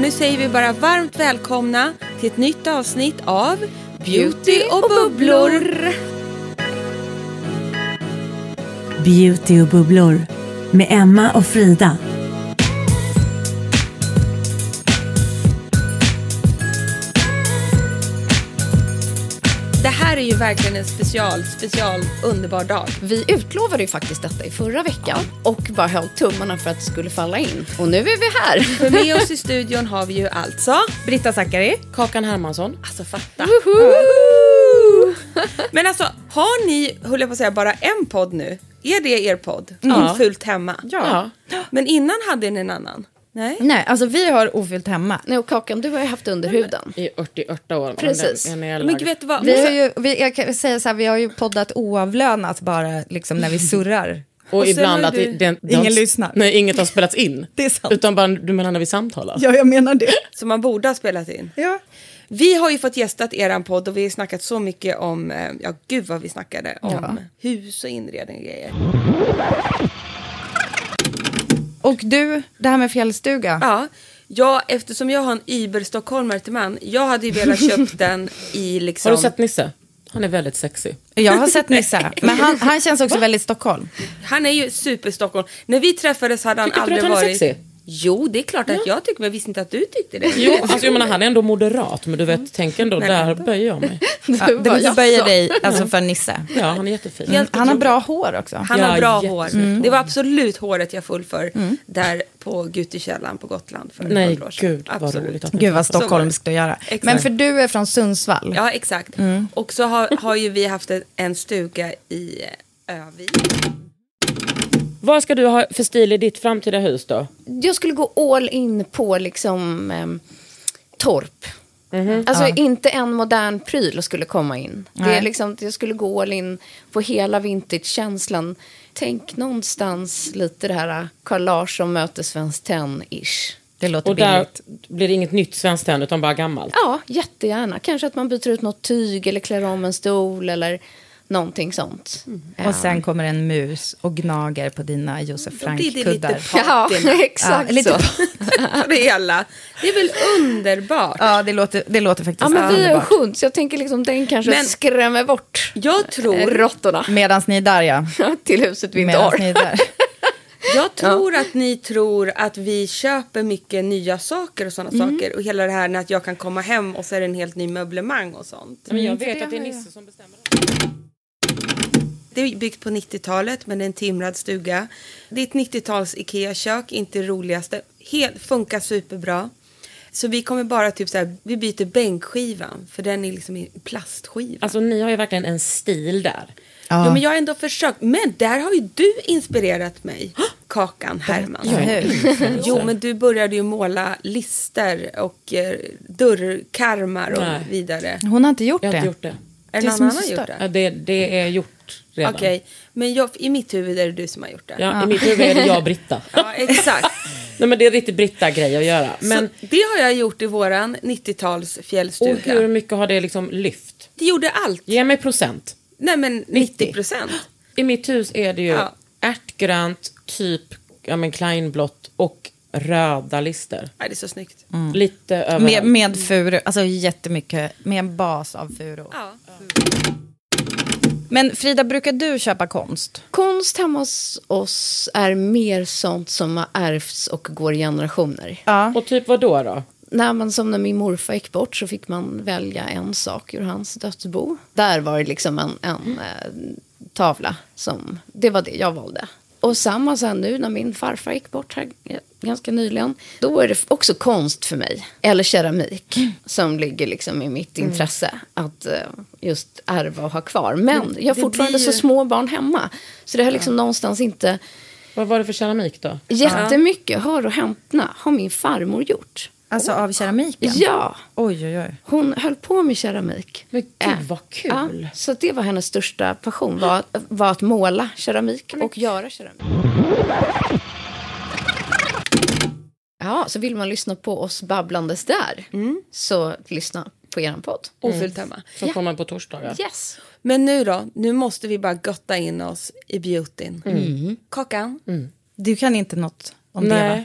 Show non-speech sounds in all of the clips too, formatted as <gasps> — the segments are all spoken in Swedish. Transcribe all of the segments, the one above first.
Nu säger vi bara varmt välkomna till ett nytt avsnitt av Beauty och bubblor. Beauty och bubblor med Emma och Frida. Det här är ju verkligen en special, special underbar dag. Vi utlovade ju faktiskt detta i förra veckan och bara höll tummarna för att det skulle falla in. Och nu är vi här. För med oss i studion har vi ju alltså Britta Zackari. Kakan Hermansson. Alltså fatta. <laughs> Men alltså, har ni, höll jag på att säga, bara en podd nu? Är det er podd? Ja. Ofullt hemma? Ja. Men innan hade ni en annan? Nej? Nej, alltså vi har ofyllt hemma. Nej, och Kakan, du har ju haft under huden. I 88 år. Precis. En, en Men gud, vet du vad? Vi har ju, vi, jag kan säga så här, vi har ju poddat oavlönat bara liksom när vi surrar. <laughs> och, och ibland att du- det, det, det Ingen har- lyssnar. Nej, inget har spelats in. <laughs> Det är sant. Utan bara, du menar när vi samtalar? Ja, jag menar det. <laughs> Som man borde ha spelat in. Ja. Vi har ju fått gästat eran podd och vi har snackat så mycket om, eh, ja gud vad vi snackade om Ja. hus och inredning och grejer. Och du, det här med fjällstuga. Ja, ja eftersom jag har en Iber-stockholmare till man, jag hade ju velat köpt <laughs> den i liksom... Har du sett Nisse? Han är väldigt sexy. Jag har sett Nisse, <laughs> men han, han känns också väldigt Stockholm. Han är ju super-Stockholm. När vi träffades hade han Tycker inte du aldrig att han är varit... sexy? Jo, det är klart att jag tycker, men jag visste inte att du tyckte det. Jo, alltså, jag menar, han är ändå moderat, men du vet, tänk ändå, där böjer jag mig. <laughs> Ja, du måste böja dig alltså för Nisse. Ja, han är jättefin. Mm, Han har bra hår också. Han Ja, har bra jättesnyggt hår. Det var absolut håret jag full för där på Gutikällan på Gotland för ett Nej, par år sedan. gud vad Absolut. roligt att Gud vad stockholmskt att göra. Exakt. Men för du är från Sundsvall. Ja, exakt. Och så har, har ju vi haft en- en stuga i eh, Övik. Vad ska du ha för stil i ditt framtida hus då? Jag skulle gå all in på liksom em, torp. Alltså inte en modern pryl skulle komma in. Det är liksom, jag skulle gå all in på hela vintage-känslan. Tänk någonstans lite det här Carl Larsson möter Svenskt Tenn-ish. Det låter Och där billigt. blir det inget nytt svenskt tenn, utan bara gammalt. Ja, jättegärna. Kanske att man byter ut något tyg eller klär om en stol eller någonting sånt. Och sen kommer en mus och gnager på dina Josef det lite Frank-kuddar. <laughs> Ja, exakt Ja, lite så. på <laughs> det hela. Det är väl underbart? Ja, det låter, det låter faktiskt Ja, men vi är underbart. sjunt, så jag tänker liksom den kanske Men- skrämmer bort Jag eh, tror, råttorna Medan ni är där, ja. <laughs> till huset vi inte har. ni är där. jag tror att ni tror att vi köper mycket nya saker och sådana saker. Och hela det här när att jag kan komma hem och så är det en helt ny möblemang och sånt. Men jag vet att det är Nisse som bestämmer. Det är byggt på 90-talet men det är en timrad stuga. Det är ett 90-tals Ikea-kök, inte det roligaste. Helt, funkar superbra. Så vi kommer bara typ så här, vi byter bänkskivan för den är liksom i plastskiva. Alltså ni har ju verkligen en stil där. Ja. men jag har ändå försökt. Men där har ju du inspirerat mig. Kakan Herman. Jo, men du började ju måla lister och eh, dörrkarmar och Nej. vidare. Hon har inte gjort Jag har det. inte gjort det. Är Det det någon som annan så gjort stört. det? Ja, det, det är gjort redan. Okej, men jag, i mitt huvud är det du som har gjort det. Ja, I mitt huvud är det jag och Britta. <laughs> Ja, exakt. Nej, men det är riktigt Britta-grej att göra. Men, Så det har jag gjort i våran 90-tals och fjällstuga. hur mycket har det liksom lyft? Det gjorde allt. Ge mig procent. Nej, men 90 procent. <gasps> I mitt hus är det ju Ja. ärtgrönt, typ ja, men kleinblått och röda lister. Nej, det är så snyggt. Lite överallt. Med, med furu, alltså jättemycket, med en bas av furu. Ja. Men Frida, brukar du köpa konst? Konst hemma hos oss är mer sånt som har ärvts och går i generationer. Ja. Och typ vad då? då? När man, som när min morfar gick bort så fick man välja en sak ur hans dödsbo. Där var det liksom en, en eh, tavla som, det var det jag valde. Och samma sen nu när min farfar gick bort här ganska nyligen. Då är det också konst för mig. Eller keramik. Som ligger liksom i mitt intresse. Att eh, just ärva och ha kvar. Men jag har fortfarande ju- så små barn hemma. Så det har liksom någonstans inte Vad var det för keramik då? jättemycket. Hör och hämtna har min farmor gjort. Alltså av keramiken? Ja. Oj, oj, oj. Hon höll på med keramik. Men gud Äh, vad kul. Ja, så det var hennes största passion, var, var att måla keramik och göra keramik. Ja, så vill man lyssna på oss babblandes där, så lyssna på er podd. Ofyllt hemma. Som kommer på torsdagar. Yes. Men nu då? Nu måste vi bara gotta in oss i beautyn. Kakan? Du kan inte något om det va?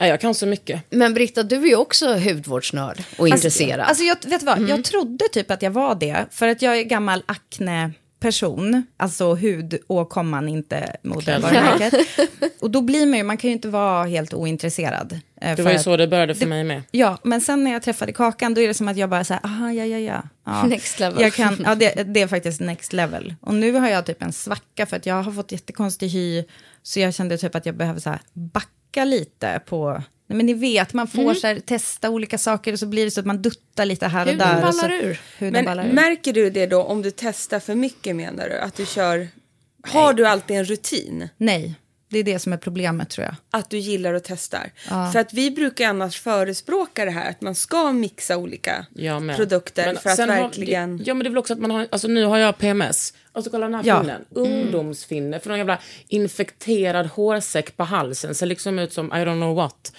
Nej. Nej, jag kan så mycket. Men Britta, du är ju också hudvårdsnörd och intresserad. Alltså jag, vet vad, jag trodde typ att jag var det, för att jag är gammal akne-person, alltså hudåkomman, inte modevarumärket. <laughs> och då blir man ju, man kan ju inte vara helt ointresserad. eh, Det var ju så det började för mig med. Ja, men sen när jag träffade Kakan, då är det som att jag bara så här, aha, ja, ja, ja. ja. <laughs> Next level. Jag kan, ja, det, det är faktiskt next level. Och nu har jag typ en svacka för att jag har fått jättekonstig hy, så jag kände typ att jag behöver så här backa lite på... Nej, men ni vet, man får så här, testa olika saker och så blir det så att man duttar lite här och Huden där. och så, ballar ur. Huden ballar Men ur. märker du det då om du testar för mycket menar du? Att du kör... Har du alltid en rutin? Nej, det är det som är problemet tror jag. Att du gillar och testar? För att vi brukar annars förespråka det här att man ska mixa olika med. produkter Men för att har- verkligen... det, ja, men det är väl också att man har... Alltså nu har jag PMS. Alltså kolla den här Ja. finnen. Ungdomsfinne. För någon jävla infekterad hårsäck på halsen. Ser liksom ut som I don't know what.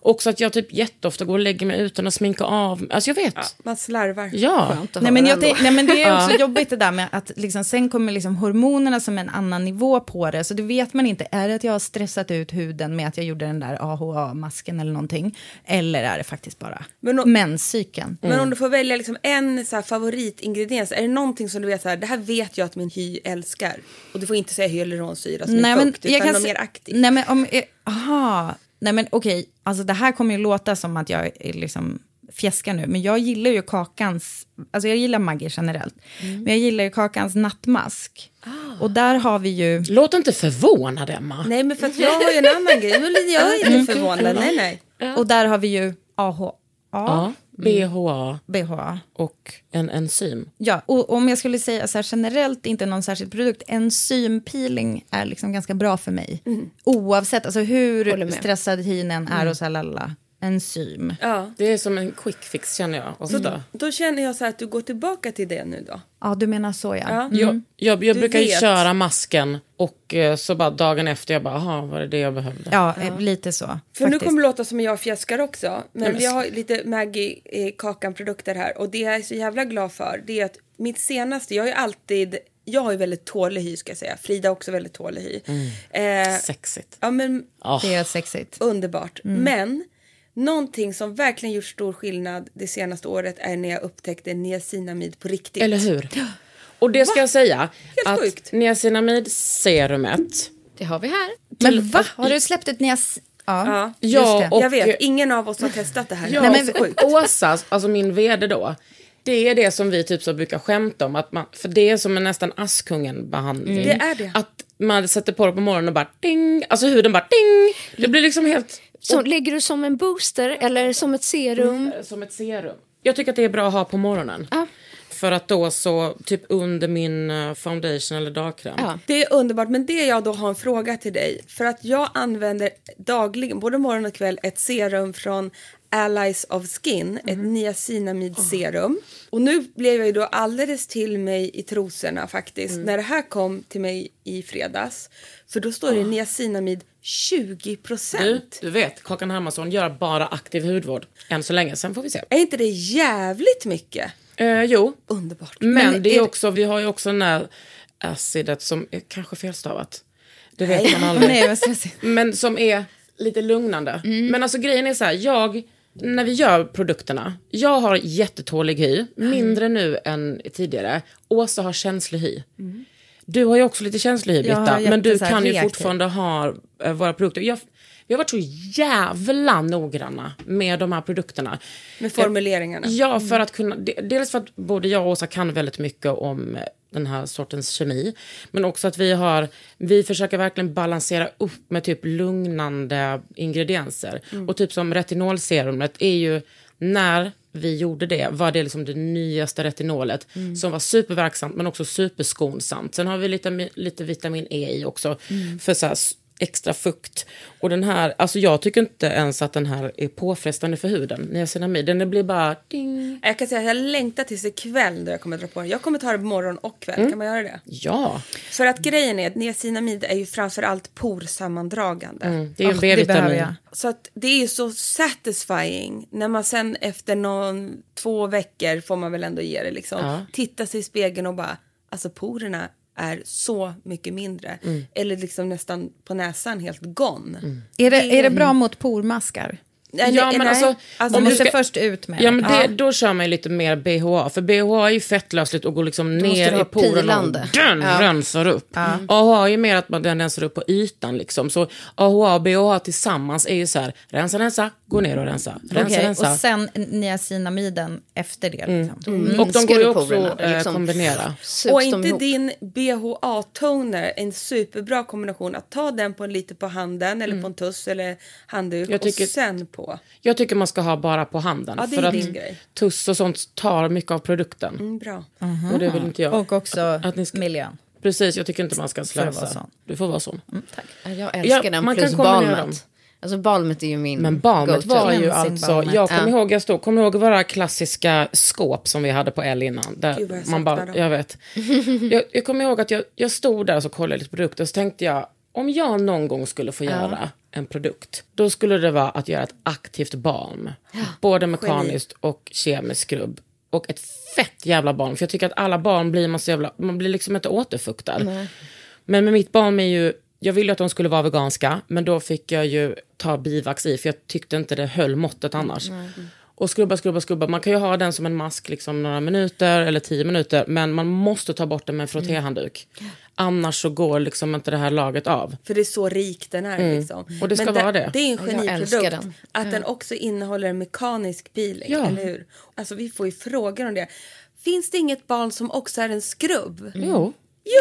Också att jag typ jätteofta går och lägger mig utan att sminka av Alltså jag vet. Ja. Man slarvar. Att Nej men, jag, nej men det är också <laughs> jobbigt det där med att liksom, sen kommer liksom hormonerna som en annan nivå på det. Så då vet man inte, är det att jag har stressat ut huden med att jag gjorde den där AHA-masken eller någonting? Eller är det faktiskt bara Men då- menscykeln? Men om du får välja liksom en så här favoritingrediens, är det någonting som du vet så här, det här vet jag att min hy älskar? Och du får inte säga hyaluronsyra som är fukt, utan något mer aktivt. Nej men om, eh, aha, nej men okej, alltså det här kommer ju låta som att jag är liksom fjäskar nu, men jag gillar ju kakans, alltså jag gillar Maggi generellt, Mm. men jag gillar ju kakans nattmask. Ah. Och där har vi ju, Låt inte förvånad, Emma. Nej men för att jag har ju en annan grej, jag inte <laughs> förvånad, nej nej. och där har vi ju AHA, Ja, BHA BHA. och en enzym. Ja, och om jag skulle säga så här generellt, inte någon särskild produkt, enzympeeling är liksom ganska bra för mig. Oavsett, alltså hur stressad hyn är och så här lalla. Enzym. Ja. Det är som en quick fix känner jag ofta. Då känner jag så här att du går tillbaka till det nu då. Ja, du menar så ja. Ja. Jag, jag, jag Du brukar ju vet. köra masken och eh, så bara dagen efter jag bara, aha, var det det jag behövde? Ja, eh, lite så. För nu faktiskt. kommer det låta som jag fjäskar också. Men Nej, men- jag har lite Maggie eh, Kakan-produkter här. Och det jag är så jävla glad för det är att mitt senaste, jag har ju alltid, jag har ju väldigt tålig hy ska jag säga. Frida har också väldigt tålig hy. Eh, Sexigt. ja men Ah. Det är sexigt. underbart. Men någonting som verkligen gjort stor skillnad det senaste året är när jag upptäckte niacinamid på riktigt. Eller hur? <gasps> Och det ska jag säga, Helt att sjukt. niacinamid-serumet, Det har vi här. Men va? Har du släppt ett nias... Ja, Ja, just Ja, det. och- jag vet, ingen av oss har testat det här. Ja, men. Åsa, alltså min vd då, det är det som vi typ så brukar skämta om, att man, för det är som en nästan Askungen-behandling. Det är det. Att man sätter på det på morgonen och bara ding, alltså huden bara ding. Det blir liksom helt Så lägger du som en booster eller som ett serum? som ett serum. Jag tycker att det är bra att ha på morgonen. Ja. För att då så, typ under min eh, foundation eller dagkräm. Ja. Det är underbart, men det jag då har en fråga till dig. För att jag använder dagligen, både morgon och kväll, ett serum från Allies of Skin, ett niacinamidserum. Och nu blev jag ju då alldeles till mig i trosorna faktiskt, när det här kom till mig i fredags. För då står det niacinamid 20 Du, procent. du vet, Kakan Hermansson gör bara aktiv hudvård. Än så länge, sen får vi se. Är inte det jävligt mycket? Eh, jo, Underbart. men, det är är- också, vi har ju också den där acidet som är kanske felstavat. Det vet Nej. man aldrig. <laughs> Nej. Men som är lite lugnande. Men alltså grejen är så här, jag, när vi gör produkterna, jag har jättetålig hy, mindre nu än tidigare. Åsa har känslig hy. Du har ju också lite känslig hy, Britta, men du kan ju fortfarande ha eh, våra produkter. Jag, vi har varit så jävla noggranna med de här produkterna. Med formuleringarna. Ja, för att kunna, de- dels för att både jag och Åsa kan väldigt mycket om eh, den här sortens kemi. Men också att vi har, vi försöker verkligen balansera upp med typ lugnande ingredienser. Och typ som retinolserumet är ju, när vi gjorde det var det liksom det nyaste retinolet som var superverksamt men också superskonsamt. Sen har vi lite, lite vitamin E i också för så här extra fukt. Och den här, alltså jag tycker inte ens att den här är påfrestande för huden, niacinamid. Den blir bara ding. Jag kan säga att jag längtar tills ikväll då jag kommer dra på den. Jag kommer ta det morgon och kväll. Kan man göra det? Ja, För att grejen är att niacinamid är ju framförallt porsammandragande. det är behöver B-vitamin. Så att det är ju så satisfying när man sen efter någon, två veckor får man väl ändå ge det liksom. Ja. Titta sig i spegeln och bara, alltså porerna är så mycket mindre. Eller liksom nästan på näsan helt gone. Är det, är det bra mot pormaskar? Nej, Ja, men nej. alltså, Alltså, Man du måste ska- först ut med Ja, det. men det, då kör man ju lite mer BHA. För BHA är ju fettlösligt och går liksom ner i porerna och Ja. rensar upp. AHA är ju mer att man, den rensar upp på ytan. Liksom. Så AHA och BHA tillsammans är ju så här, rensa, rensa, gå ner och rensa. Rensa, Okej, rensa. och sen niacinamiden efter det. Liksom. och de går ju också porerna, att är liksom- kombinera. Sugs Och inte ihop. din BHA-toner, en superbra kombination. Att ta den på en lite på handen eller på en tuss eller handduk och sen på. Jag tycker man ska ha bara på handen. Ja, det är för att din grej. tuss och sånt tar mycket av produkten. Mm, bra. Och det vill inte jag. Och också Att ni ska- miljön. Precis, jag tycker inte man ska slösa. Du får vara sån. Ja, Jag älskar Ja, den man plus balmet. Alltså balmet är ju min Men balmet var ju alltså, balmet. jag kommer Ja. ihåg, jag stod, kommer ihåg våra klassiska skåp som vi hade på L innan. Där Gud, jag man bara, jag vet. jag, jag kommer ihåg att jag, jag stod där och så kollade lite produkter och så tänkte jag, om jag någon gång skulle få göra en produkt, då skulle det vara att göra ett aktivt balm. Både mekaniskt och kemisk skrubb. Och ett fett jävla balm, för jag tycker att alla balm blir man så jävla, man blir liksom inte återfuktad. Men med mitt balm är ju, jag ville att de skulle vara veganska, men då fick jag ju ta bivax i, för jag tyckte inte det höll måttet annars. Och skrubba, skrubba, skrubba. Man kan ju ha den som en mask liksom några minuter eller tio minuter, men man måste ta bort den med en frottéhandduk. Annars så går liksom inte det här laget av. För det är så rik den är. Liksom. Mm. Och det ska Men vara det. Det är en geniprodukt. den. Att den också innehåller en mekanisk peeling. Ja. Eller hur? Alltså vi får ju frågor om det. Finns det inget barn som också är en skrubb? Jo,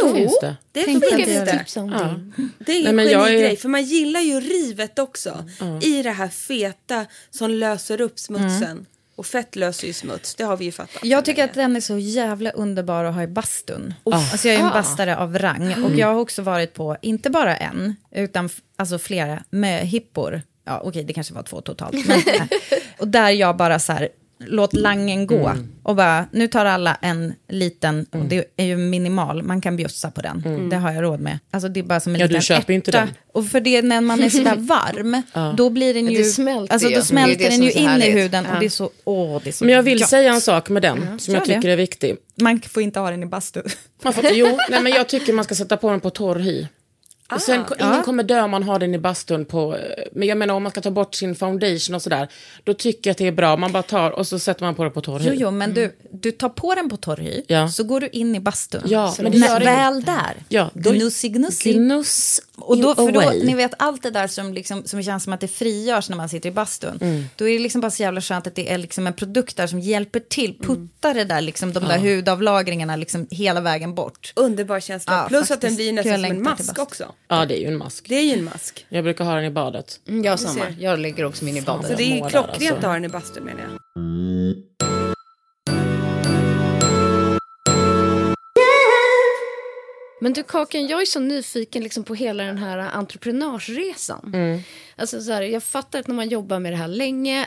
Jo, det finns det. det Tänkte finns det. Ja. det. Det är en jag är- genigrej, för man gillar ju rivet också. I det här feta som löser upp smutsen. Och fett löser ju smuts, det har vi ju fattat. Jag tycker länge. att den är så jävla underbar att ha i bastun. Alltså jag är en bastare av rang. Och jag har också varit på, inte bara en, utan alltså flera möhippor. Ja, okej, det kanske var två totalt. Men, <laughs> och där jag bara så här, låt langen gå. Och bara, nu tar alla en liten, och det är ju minimal, man kan bjussa på den. Det har jag råd med. Alltså det är bara som en Ja, du liten köper inte ärta. den. Och för det, när man är sådär <laughs> varm, då blir den ju... det smälter alltså då Det smälter det den som ju in i huden. Ja. Och det är så, åh, det är så Men jag vill gott. säga en sak med den, som jag det. tycker är viktig. Man får inte ha den i bastu. Man får, jo, nej, men jag tycker man ska sätta på den på torr hy. Och sen, ingen kommer dö om man har den i bastun på... Men jag menar om man ska ta bort sin foundation och sådär. Då tycker jag att det är bra. Man bara tar och så sätter man på det på torr hy. Jo, jo, men du, du tar på den på torr hy, Ja. så går du in i bastun. Ja, så men det gör väl där, Ja, då- gnussi gnussi. Gnuss Och då, för då, ni vet allt det där som, liksom, som känns som att det frigörs när man sitter i bastun. Mm. Då är det liksom bara så jävla skönt att det är liksom en produkt där som hjälper till, puttar det där, liksom, de där hudavlagringarna liksom hela vägen bort. Underbar känsla. Ja, Plus att den faktiskt. blir nästan som en mask också. Ja, det är ju en mask. Det är ju en mask. Jag brukar ha den i badet. Mm, Jag samma. Jag lägger också min i badet. Så det är klockrent alltså. att ha den i bastun menar jag. Men du Kakan, jag är så nyfiken liksom på hela den här entreprenörsresan. Mm. Alltså så här, jag fattar att när man jobbar med det här länge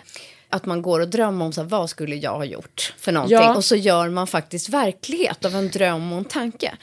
att man går och drömmer om så här, vad skulle jag ha gjort för någonting Ja. och så gör man faktiskt verklighet av en dröm och en tanke.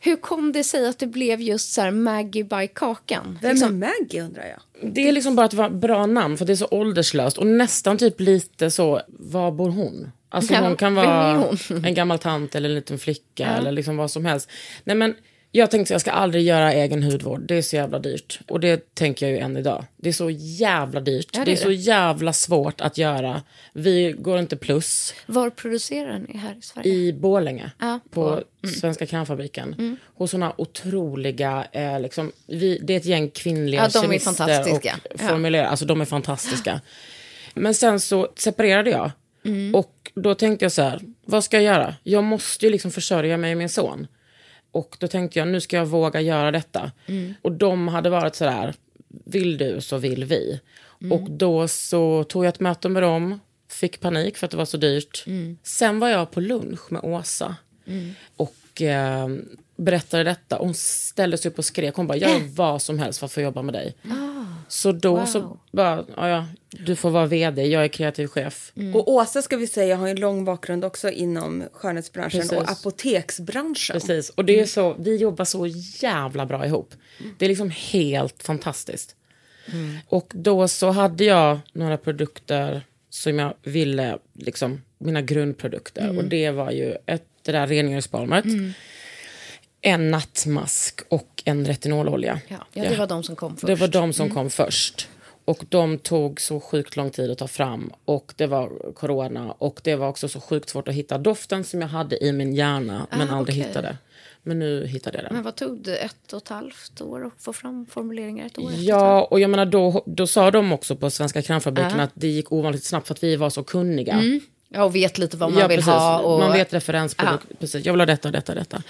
Hur kom det sig att det blev just så här Maggie by Kakan? Vem Liksom, är Maggie undrar jag? Det är liksom bara ett bra namn för det är så ålderslöst och nästan typ lite så, var bor hon? Alltså Ja, hon kan vara hon? en gammal tant eller en liten flicka eller liksom vad som helst. Nej men jag tänkte så jag ska aldrig göra egen hudvård, det är så jävla dyrt. Och det tänker jag ju än idag. Det är så jävla dyrt, Ja, det det, är är så det. jävla svårt att göra. Vi går inte plus. var producerar ni här i Sverige? I Borlänge, Ja, på mm. Svenska krämfabriken. Hos såna otroliga, eh, liksom, vi, det är ett gäng kvinnliga Ja, de är fantastiska. och Ja. formulerare, alltså de är fantastiska. Men sen så separerade jag. Mm. Och då tänkte jag så här, vad ska jag göra? Jag måste ju liksom försörja mig och min son. Och då tänkte jag, nu ska jag våga göra detta. Mm. Och de hade varit så där, vill du så vill vi. Mm. Och då så tog jag ett möte med dem, fick panik för att det var så dyrt. Mm. Sen var jag på lunch med Åsa. Och eh, berättade detta. Hon ställde sig upp och skrek. Hon bara, jag gör vad som helst för att få jobba med dig. Så då. Wow. så bara, ja, ja, du får vara vd, jag är kreativ chef. Mm. Och Åsa ska vi säga har en lång bakgrund också inom skönhetsbranschen Precis. och apoteksbranschen. Precis, och det är så, vi jobbar så jävla bra ihop. Det är liksom helt fantastiskt. Och då så hade jag några produkter som jag ville, liksom mina grundprodukter. Och det var ju ett, det där rengöringsbalmet, en nattmask och en retinolololja. Ja, ja, det var de som kom först. Det var de som kom först. Och de tog så sjukt lång tid att ta fram. Och det var corona. Och det var också så sjukt svårt att hitta doften som jag hade i min hjärna men Ah, aldrig okej. hittade. Men nu hittade jag den. Men vad tog det? Ett och ett halvt år att få fram formuleringar? Ett år? ett och ett? Ja, och jag menar då, då sa de också på Svenska krämfabriken Ja. att det gick ovanligt snabbt för att vi var så kunniga. Ja, och vet lite vad man ja, vill precis. ha. Och... Man vet referensprodukt. Precis. Jag vill ha detta, detta, detta.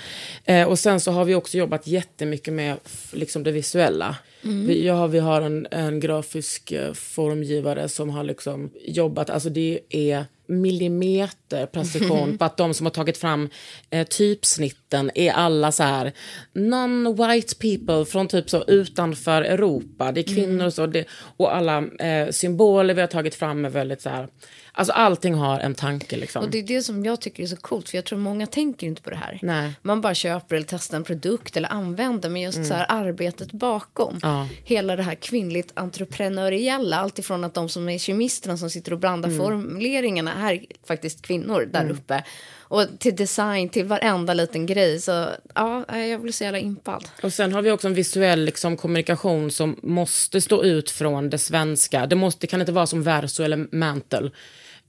Eh, och sen så har vi också jobbat jättemycket med liksom det visuella. Mm. Vi, har, vi har en, en grafisk eh, formgivare som har liksom jobbat, alltså det är millimeter precision <laughs> på att de som har tagit fram eh, typsnitten är alla så här non-white people från typ så utanför Europa. Det är kvinnor och så. Det, och alla eh, symboler vi har tagit fram är väldigt så här, alltså allting har en tanke liksom. Och det är det som jag tycker är så coolt, för jag tror många tänker inte på det här. Nej. Man bara köper eller testar en produkt eller använder, men just så här arbetet bakom. Ja. Hela det här kvinnligt entreprenöriella, alltifrån att de som är kemisterna som sitter och blandar formuleringarna är faktiskt kvinnor där uppe. Och till design, till varenda liten grej. Så ja, jag blir så jävla impad. Och sen har vi också en visuell liksom, kommunikation som måste stå ut från det svenska. Det, måste, det kan inte vara som Verso eller Mantle.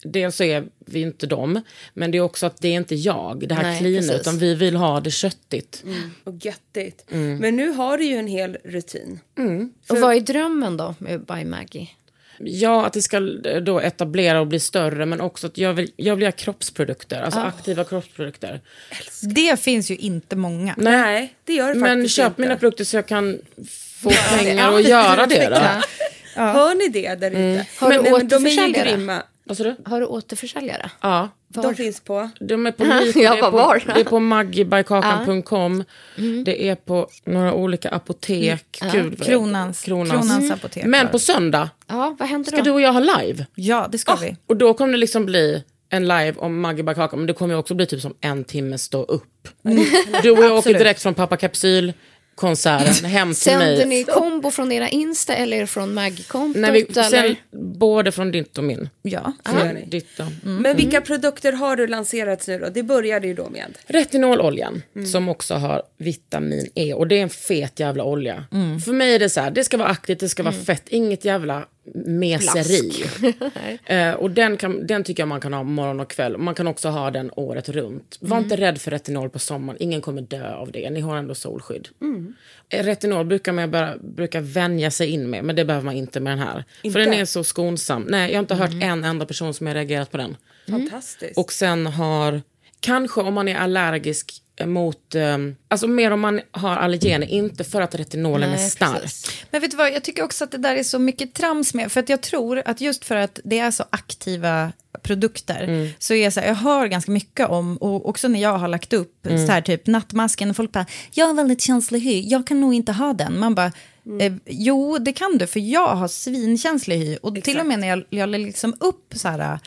Dels så är vi inte dem, men det är också att det är inte jag, det här Nej, cleana, precis. utan vi vill ha det köttigt. Och göttigt. Mm. Men nu har du ju en hel rutin. Och vad är drömmen då med By Maggie? Ja, att det ska eh, då etablera och bli större, men också att jag vill, jag vill göra kroppsprodukter, alltså aktiva kroppsprodukter. Det finns ju inte många. Nej, det gör det Men faktiskt köp inte. mina produkter så jag kan få pengar och göra det då. Hör ni det där ute? Mm. Har Men, du nej, men de är ju återförsäljare? grymma. Vad sa du? Har du återförsäljare? Ja. De finns på... De är på, Jag <laughs> det är bara, på, var? det är på maggiebykakan.com. Det är på några olika apotek. Gud, vad- Kronans, Kronans, apotek. Men på söndag Ja, vad händer ska då? du och jag ha live. Ja, det ska vi. Och då kommer det liksom bli en live om Maggie. Men det kommer ju också bli typ som en timme stå upp. Du och jag åker direkt från Pappa Kapsyl-konserten <laughs> hem till Sänder mig. ni kombo från era Insta eller från? Nej, vi, sen, både från ditt och min. Ja. Ditt, ja. Men vilka produkter har du lanserat nu då? Det började ju då med. Retinololjan som också har vitamin E och det är en fet jävla olja. För mig är det så här, det ska vara aktivt, det ska vara fett, inget jävla meseri. <laughs> eh, och den, kan, den tycker jag man kan ha morgon och kväll. Man kan också ha den året runt. Var inte rädd för retinol på sommaren, ingen kommer dö av det. Ni har ändå solskydd. Eh, Retinol brukar man bara, brukar vänja sig in med, men det behöver man inte med den här. Inte? För den är så skonsam. Nej, jag har inte hört en enda person som har reagerat på den. Fantastiskt. Och sen har Kanske om man är allergisk mot, eh, alltså mer om man har allergener, inte för att retinolen Nej, är stark. precis. Men vet du vad, jag tycker också att det där är så mycket trams med, för att jag tror att just för att det är så aktiva produkter, Mm. så är jag så här, jag hör ganska mycket om, och också när jag har lagt upp Mm. så här typ nattmasken, och folk bara, jag har väldigt känslig hy, jag kan nog inte ha den. Man bara, Mm. eh, jo det kan du, för jag har svinkänslig hy, och till och med när jag, jag liksom upp så här,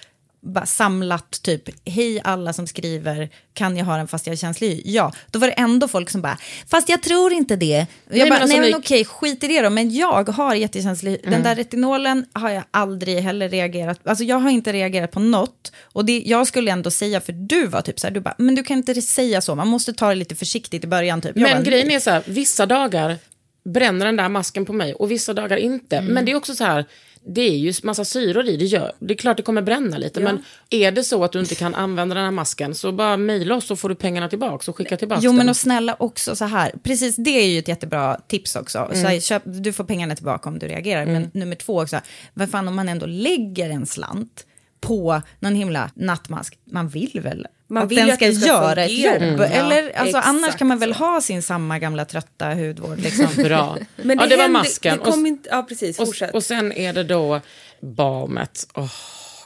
samlat typ, hej alla som skriver, kan jag ha den fast jag är känslig? Ja, då var det ändå folk som bara, fast jag tror inte det. Jag Nej, men bara, alltså, nej men okej, skit i det då, men jag har jättekänslig hy. Den Mm. där retinolen har jag aldrig heller reagerat, alltså jag har inte reagerat på något. Och det, jag skulle ändå säga, för du var typ så här, du bara, men du kan inte säga så, man måste ta det lite försiktigt i början typ. Jag Men bara, grejen är så här, vissa dagar bränner den där masken på mig och vissa dagar inte. Mm. Men det är också så här, det är ju massa syror i, det, gör, det är klart det kommer bränna lite. Men är det så att du inte kan använda den här masken så bara mejla oss så får du pengarna tillbaka och skicka tillbaka Jo, men den. och snälla också så här, precis det är ju ett jättebra tips också. Mm. Så här, köp, du får pengarna tillbaka om du reagerar. Men nummer två också, vad fan om man ändå lägger en slant på någon himla nattmask, man vill väl Man att vill den ska det ska göra ett jobb. Mm. Ja, Eller alltså, annars kan man väl så. ha sin samma gamla trötta hudvård. Liksom. <laughs> Bra. Men ja, det var masken. Det kom och, inte, ja, precis. och, och sen är det då balmet. Åh,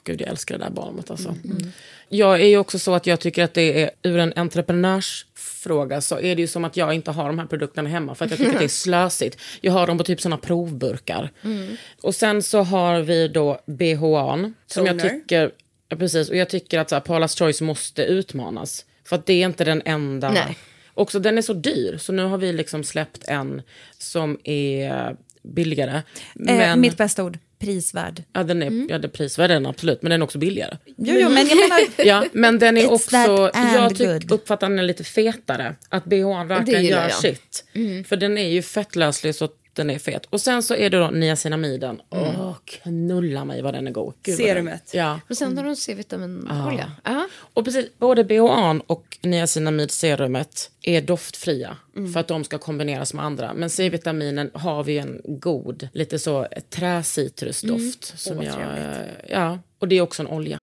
gud, jag älskar det där balmet alltså. Mm. Jag är ju också så att jag tycker att det är, ur en entreprenörsfråga, så är det ju som att jag inte har de här produkterna hemma, för att jag tycker att det är <laughs> slösigt. Jag har dem på typ såna provburkar. Mm. Och sen så har vi då BHA'n, som jag Toner. tycker, ja, precis, och jag tycker att så här, Paula's Choice måste utmanas. För att det är inte den enda. Nej. Också den är så dyr, så nu har vi liksom släppt en som är billigare. eh, Men, mitt bästa ord, prisvärd. ja, den är, ja, det är prisvärd den absolut, men den är också billigare. Jo, jo, men jag <laughs> menar, Ja, men den är It's också, jag tyck, uppfattar den är lite fetare. Att BHn verkligen gör jag. sitt. För den är ju fettlöslig så att den är fet. Och sen så är det då niacinamiden. Åh, knulla mig vad den är god. Gud, Serumet. Ja. Och sen har de C-vitaminolja. Ja. Och precis, både BHA'n och niacinamidserumet är doftfria för att de ska kombineras med andra. Men C-vitaminen har vi en god, lite så träcitrusdoft. Som Åh, jag, trevligt. ja, och det är också en olja.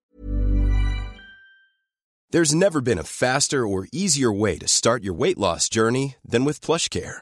There's never been a faster or easier way to start your weight loss journey than with PlushCare.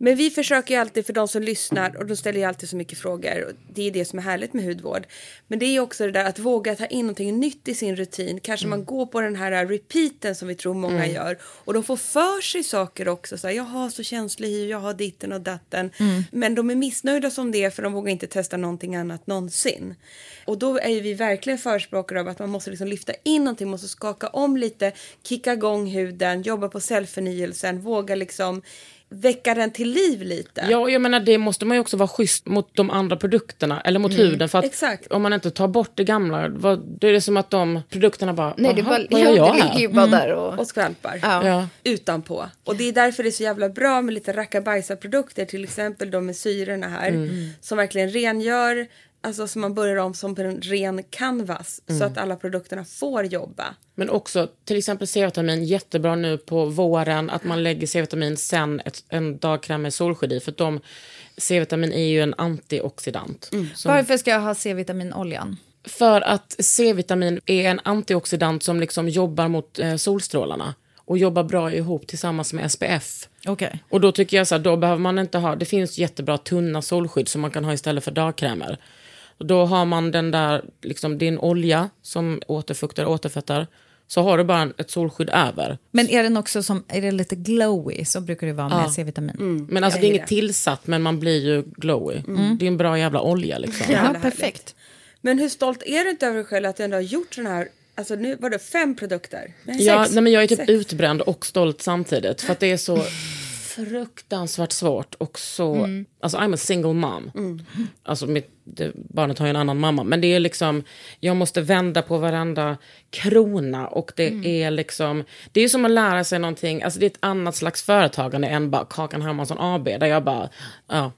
Men vi försöker ju alltid för de som lyssnar och då ställer jag alltid så mycket frågor. Och det är det som är härligt med hudvård. Men det är också det där att våga ta in någonting nytt i sin rutin. Kanske man går på den här repeaten som vi tror många gör. Och de får för sig saker också. Så här, jag har så känslig hy, jag har ditten och datten. Men de är missnöjda som det är för de vågar inte testa någonting annat någonsin. Och då är ju vi verkligen förespråkare av att man måste liksom lyfta in någonting, måste skaka om lite, kicka igång huden, jobba på cellförnyelsen, våga liksom väcka den till liv lite. Ja, och jag menar det måste man ju också vara schysst mot de andra produkterna, eller mot huden. För att exakt. om man inte tar bort det gamla, vad, då är det som att de produkterna bara, Nej, det, är "Jaha, bara, vad gör jag här? ligger ju bara där och... Och skvalpar. Ja. Ja. Utanpå. Och det är därför det är så jävla bra med lite rackabajsa-produkter, till exempel de med syrorna här, som verkligen rengör, Alltså så man börjar om som på en ren canvas så att alla produkterna får jobba. Men också till exempel C-vitamin, jättebra nu på våren att man lägger C-vitamin sen ett, en dagkräm med solskydd i. För de, C-vitamin är ju en antioxidant. Som, Varför ska jag ha C-vitaminoljan? För att C-vitamin är en antioxidant som liksom jobbar mot eh, solstrålarna och jobbar bra ihop tillsammans med SPF. Okej. Och då tycker jag så här, då behöver man inte ha, det finns jättebra tunna solskydd som man kan ha istället för dagkrämer. Och då har man den där, liksom din olja som återfuktar och återfettar. Så har du bara en- ett solskydd över. Men är den också som, är det lite glowy? Så brukar det vara med Ja. C-vitamin. Men alltså det är inget tillsatt men man blir ju glowy. Det är en bra jävla olja liksom. Ja, perfekt. Men hur stolt är du inte över dig själv att du ändå har gjort sådana här, alltså nu var det fem produkter? Nej, Ja, sex. nej, men jag är typ Sex. utbränd och stolt samtidigt. För att det är så <laughs> fruktansvärt svårt och så... Alltså I'm a single mom. Alltså mitt, det, barnet har ju en annan mamma. Men det är liksom, jag måste vända på varenda krona och det är liksom... Det är som att lära sig någonting, alltså det är ett annat slags företagande än bara Kakan Hermansson AB. Där jag bara, ja.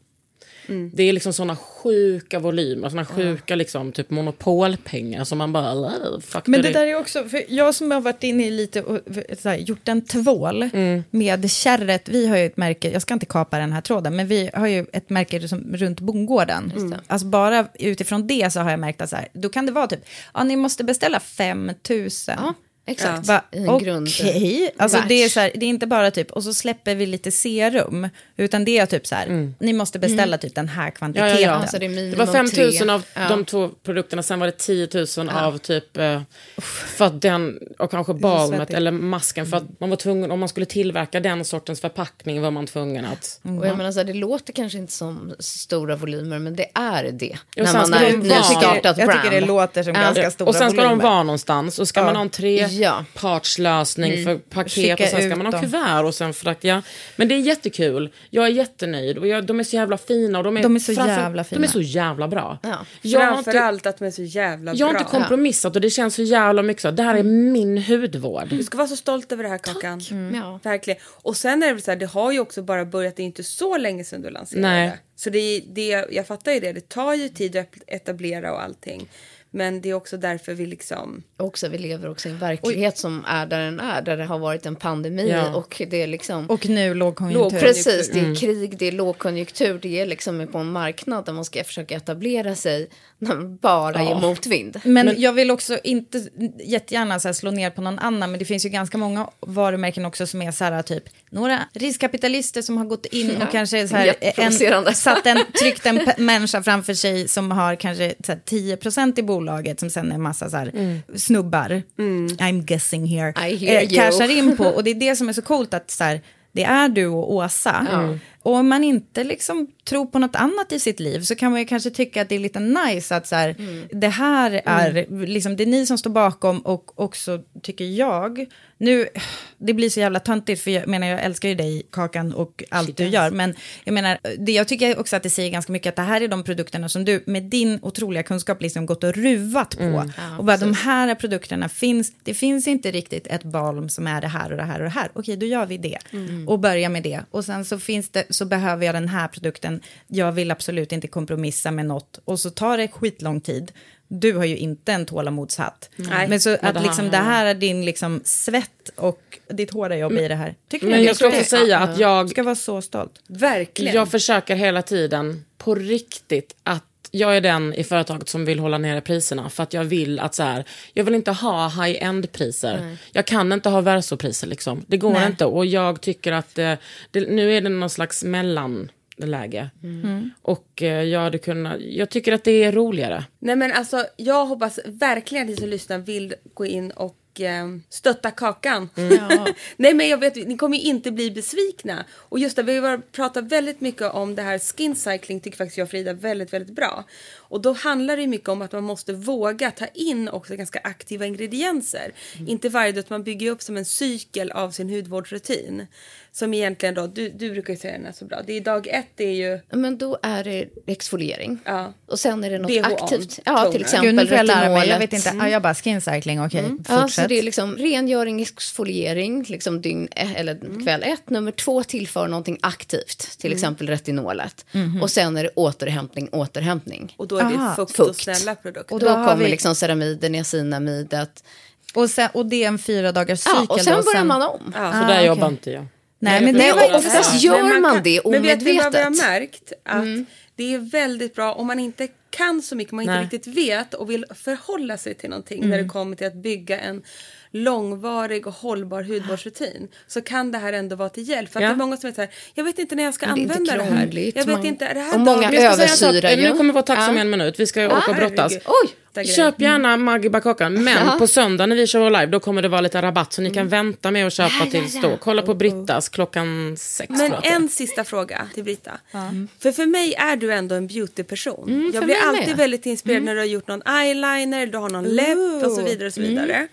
Det är liksom såna sjuka volymer, såna sjuka liksom, typ monopolpengar som man bara... "Äh, Fuck Men det där är också, för jag som har varit inne i lite och här, gjort en tvål med kärret, vi har ju ett märke, jag ska inte kapa den här tråden, men vi har ju ett märke som, runt bondgården. Alltså bara utifrån det så har jag märkt att så här, då kan det vara typ, ja ni måste beställa 5 000. Ja, exakt. I en Okej, grund- alltså det är, batch. så här, det är inte bara typ, och så släpper vi lite serum, utan det är typ så här, ni måste beställa typ den här Ja, kvantiteten. ja, ja. Alltså det är Det var 5 000 tre. av Ja. de två produkterna, sen var det 10 000 av typ, eh, för att den, och kanske balmet eller masken, för att man var tvungen, om man skulle tillverka den sortens förpackning var man tvungen att... Och jag menar, så här, det låter kanske inte som stora volymer, men det är det. Och när man är de ett nystartat jag brand. tycker det låter som ganska stora och sen ska volymer. de vara någonstans och ska man ha en Ja. trepartslösning för paket Skicka och sen ska man ha dem. kuvert och sen frakt. Ja. Men det är jättekul. Jag är jättenöjd och jag, de är så jävla fina. Och de, är De är så jävla fina. De är så jävla bra. Ja. Jag har inte- Framförallt att de är så jävla Jag har bra. inte kompromissat och det känns så jävla mycket så. Det här är min hudvård. Du ska vara så stolt över det här Kakan. Ja. Verkligen. Och sen är det väl så här, det har ju också bara börjat, det är inte så länge sedan du lanserade. Nej. Så det, det, jag fattar ju det, det tar ju tid att etablera och allting. Men det är också därför vi liksom... Också, vi lever också i en verklighet som är där den är, där det har varit en pandemi Ja. och det är liksom... Och nu lågkonjunktur. Låg, precis, det är krig, det är lågkonjunktur, det är liksom på en marknad där man ska försöka etablera sig <laughs> när man bara ger motvind. Men, jag vill också inte jättegärna så här slå ner på någon annan, men det finns ju ganska många varumärken också som är så här typ några riskkapitalister som har gått in och kanske så här, en, satt en, <laughs> tryckt en människa framför sig som har kanske så här, 10% i bolaget som sen är en massa så här, snubbar, I'm guessing here, you. cashar in på. <laughs> Och det är det som är så coolt att så här, det är du och Åsa. Och om man inte liksom tror på något annat i sitt liv så kan man ju kanske tycka att det är lite nice att så här, det här är liksom det är ni som står bakom och också tycker jag, nu, det blir så jävla töntigt för jag menar jag älskar ju dig Kakan och allt du gör men jag menar, det, jag tycker också att det säger ganska mycket att det här är de produkterna som du med din otroliga kunskap liksom gått och ruvat på. och bara de här produkterna finns, det finns inte riktigt ett balm som är det här och det här och det här. Okej, då gör vi det. Och börja med det. Och sen så finns det, så behöver jag den här produkten. Jag vill absolut inte kompromissa med något. Och så tar det skitlång tid. Du har ju inte en tålamodshatt. Nej. Men så att det liksom här- det här är din liksom svett och ditt hårda jobb i det här. Tycker Men jag ska också säga att jag, ska vara så stolt. Verkligen. jag försöker hela tiden på riktigt att jag är den i företaget som vill hålla nere priserna för att jag vill att så här, jag vill inte ha high-end priser. Jag kan inte ha versopriser liksom. Det går Nej. inte och jag tycker att eh, det, nu är det någon slags mellanläge. Och eh, jag hade kunnat, jag tycker att det är roligare. Nej men alltså jag hoppas verkligen att ni som lyssnar vill gå in och eh, stötta Kakan. <laughs> Nej men jag vet, ni kommer ju inte bli besvikna. Och just det, vi har pratat väldigt mycket om det här skin cycling tycker faktiskt jag och Frida väldigt, väldigt bra. Och då handlar det mycket om att man måste våga ta in också ganska aktiva ingredienser. Inte varje dag, utan man bygger upp som en cykel av sin hudvårdsrutin. Som egentligen då, du, du brukar ju säga den är så bra. Det är dag ett, det är ju Men då är det exfoliering. Ja. Och sen är det något BHA, aktivt. Ja, toner. till exempel Gud, nu får jag lära mig. Jag vet inte. Ja, jag bara skin cycling, okej. Ja, Fortsätt. Så det är liksom rengöring, exfoliering, liksom dygn, eh, eller Mm. kväll ett. Nummer två tillför någonting aktivt, till Mm. exempel retinolet. Mhm. Och sen är det återhämtning, återhämtning. Och då är det Aha. fukt, och snälla produkter. Och då då kommer vi- liksom ceramiden, niacinamidet. Och, sen, och det är en fyra dagars Ja, cykel och sen då, börjar man om. Ja. Så Ah, där okej. jobbar inte jag. Nej, men det Nej, och oftast Ja. gör Men man, det Men vet ni vad vi har omedvetet. märkt? Att det är väldigt bra om man inte kan så mycket, man inte Nej. riktigt vet och vill förhålla sig till någonting när det kommer till att bygga en långvarig och hållbar hudvårdsrutin så kan det här ändå vara till hjälp. För att Ja. det är många som är så här, jag vet inte när jag ska det är inte använda det här. Jag vet inte, är det här och många? Jag översyrar ju. Nu kommer vi vara tacksamma Ja. en minut. Vi ska ju åka och brottas. Oj! Köp gärna Maggi Bakakan, men på söndag när vi kör vår live då kommer det vara lite rabatt så ni kan vänta med att köpa tills då. Kolla på Brittas klockan sex. Men jag en sista fråga till Britta. För för mig är du ändå en beautyperson. jag Mm, för blir alltid med. väldigt inspirerad när du har gjort någon eyeliner, du har någon läpp och så vidare. Och så Mm. vidare.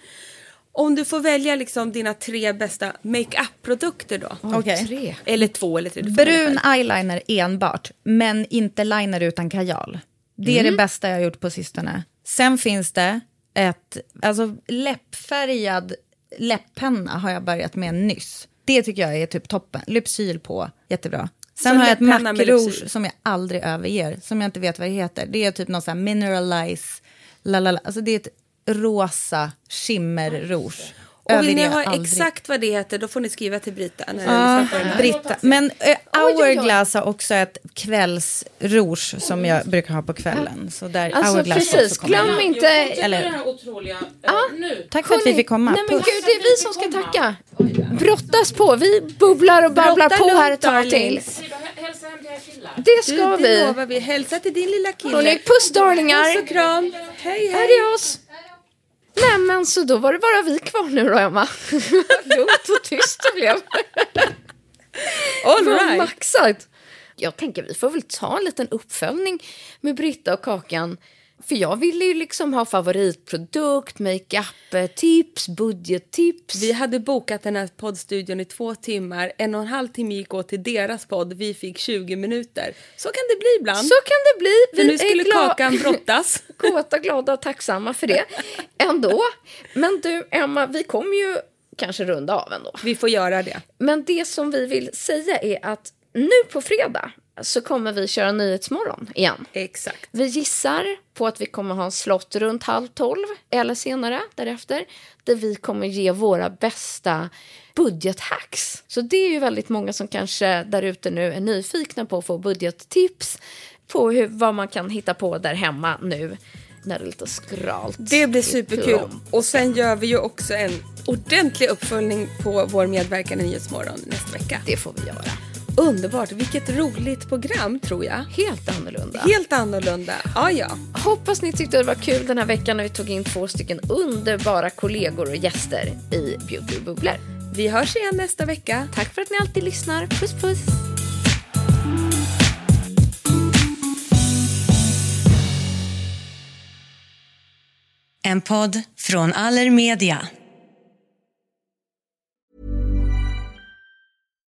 Om du får välja liksom dina tre bästa makeup-produkter då? Okej. Tre. Eller två eller tre. Brun eyeliner enbart, men inte liner utan kajal. Det är det bästa jag har gjort på sistone. Sen finns det ett, alltså läppfärgad läpppenna har jag börjat med nyss. Det tycker jag är typ toppen. Lypsyl på, jättebra. Sen Så har jag ett Lypsyl. som jag aldrig överger, som jag inte vet vad det heter. Det är typ någon sån här mineralize, lalala. Alltså det är ett rosa skimmer-rouge. Och vill ni ha aldrig. exakt vad det heter då får ni skriva till Brita. Här. Britta. Men oj. Hourglass har också ett kvällsrouge som jag brukar ha på kvällen. Så där Alltså Hourglass precis, glöm inte... Eller- Det här otroliga, eh, nu. Tack för att vi fick komma. Nej men Puss. gud, det är vi som ska tacka. Brottas på, vi bubblar och babblar Brotta på här ett tag till. Hälsa hem till era killar. Det Du, ska det vi. lovar vi. Hälsa till din lilla kille. Hörrni, puss darlingar. Puss och kram. Hej hej. Adios. Nej men så då var det bara vi kvar nu då Emma. <laughs> Lugnt och tyst det blev. All right. maxat. Jag tänker vi får väl ta en liten uppföljning med Britta och Kakan. För jag ville ju liksom ha favoritprodukt, makeup-tips, budgettips. Vi hade bokat den här poddstudion i två timmar. En och en halv timme gick åt till deras podd. Vi fick 20 minuter. Så kan det bli ibland. Så kan det bli. För nu skulle är gla- Kakan <laughs> brottas. Kåta, glada och tacksamma för det. Ändå. Men du, Emma, vi kommer ju kanske runda av ändå. Vi får göra det. Men det som vi vill säga är att nu på fredag så kommer vi köra Nyhetsmorgon igen. Exakt. Vi gissar på att vi kommer ha en slott runt halv tolv eller senare därefter där vi kommer ge våra bästa budgethacks. Så det är ju väldigt många som kanske där ute nu är nyfikna på att få budgettips på hur, vad man kan hitta på där hemma nu när det är lite skralt. Det blir superkul. Och sen gör vi ju också en ordentlig uppföljning på vår medverkan i Nyhetsmorgon nästa vecka. Det får vi göra. Underbart. Vilket roligt program tror jag. Helt annorlunda. Helt annorlunda. Ja, ja. Hoppas ni tyckte det var kul den här veckan när vi tog in två stycken underbara kollegor och gäster i Beauty bubblor. Vi hörs igen nästa vecka. Tack för att ni alltid lyssnar. Puss puss! En podd från Allermedia.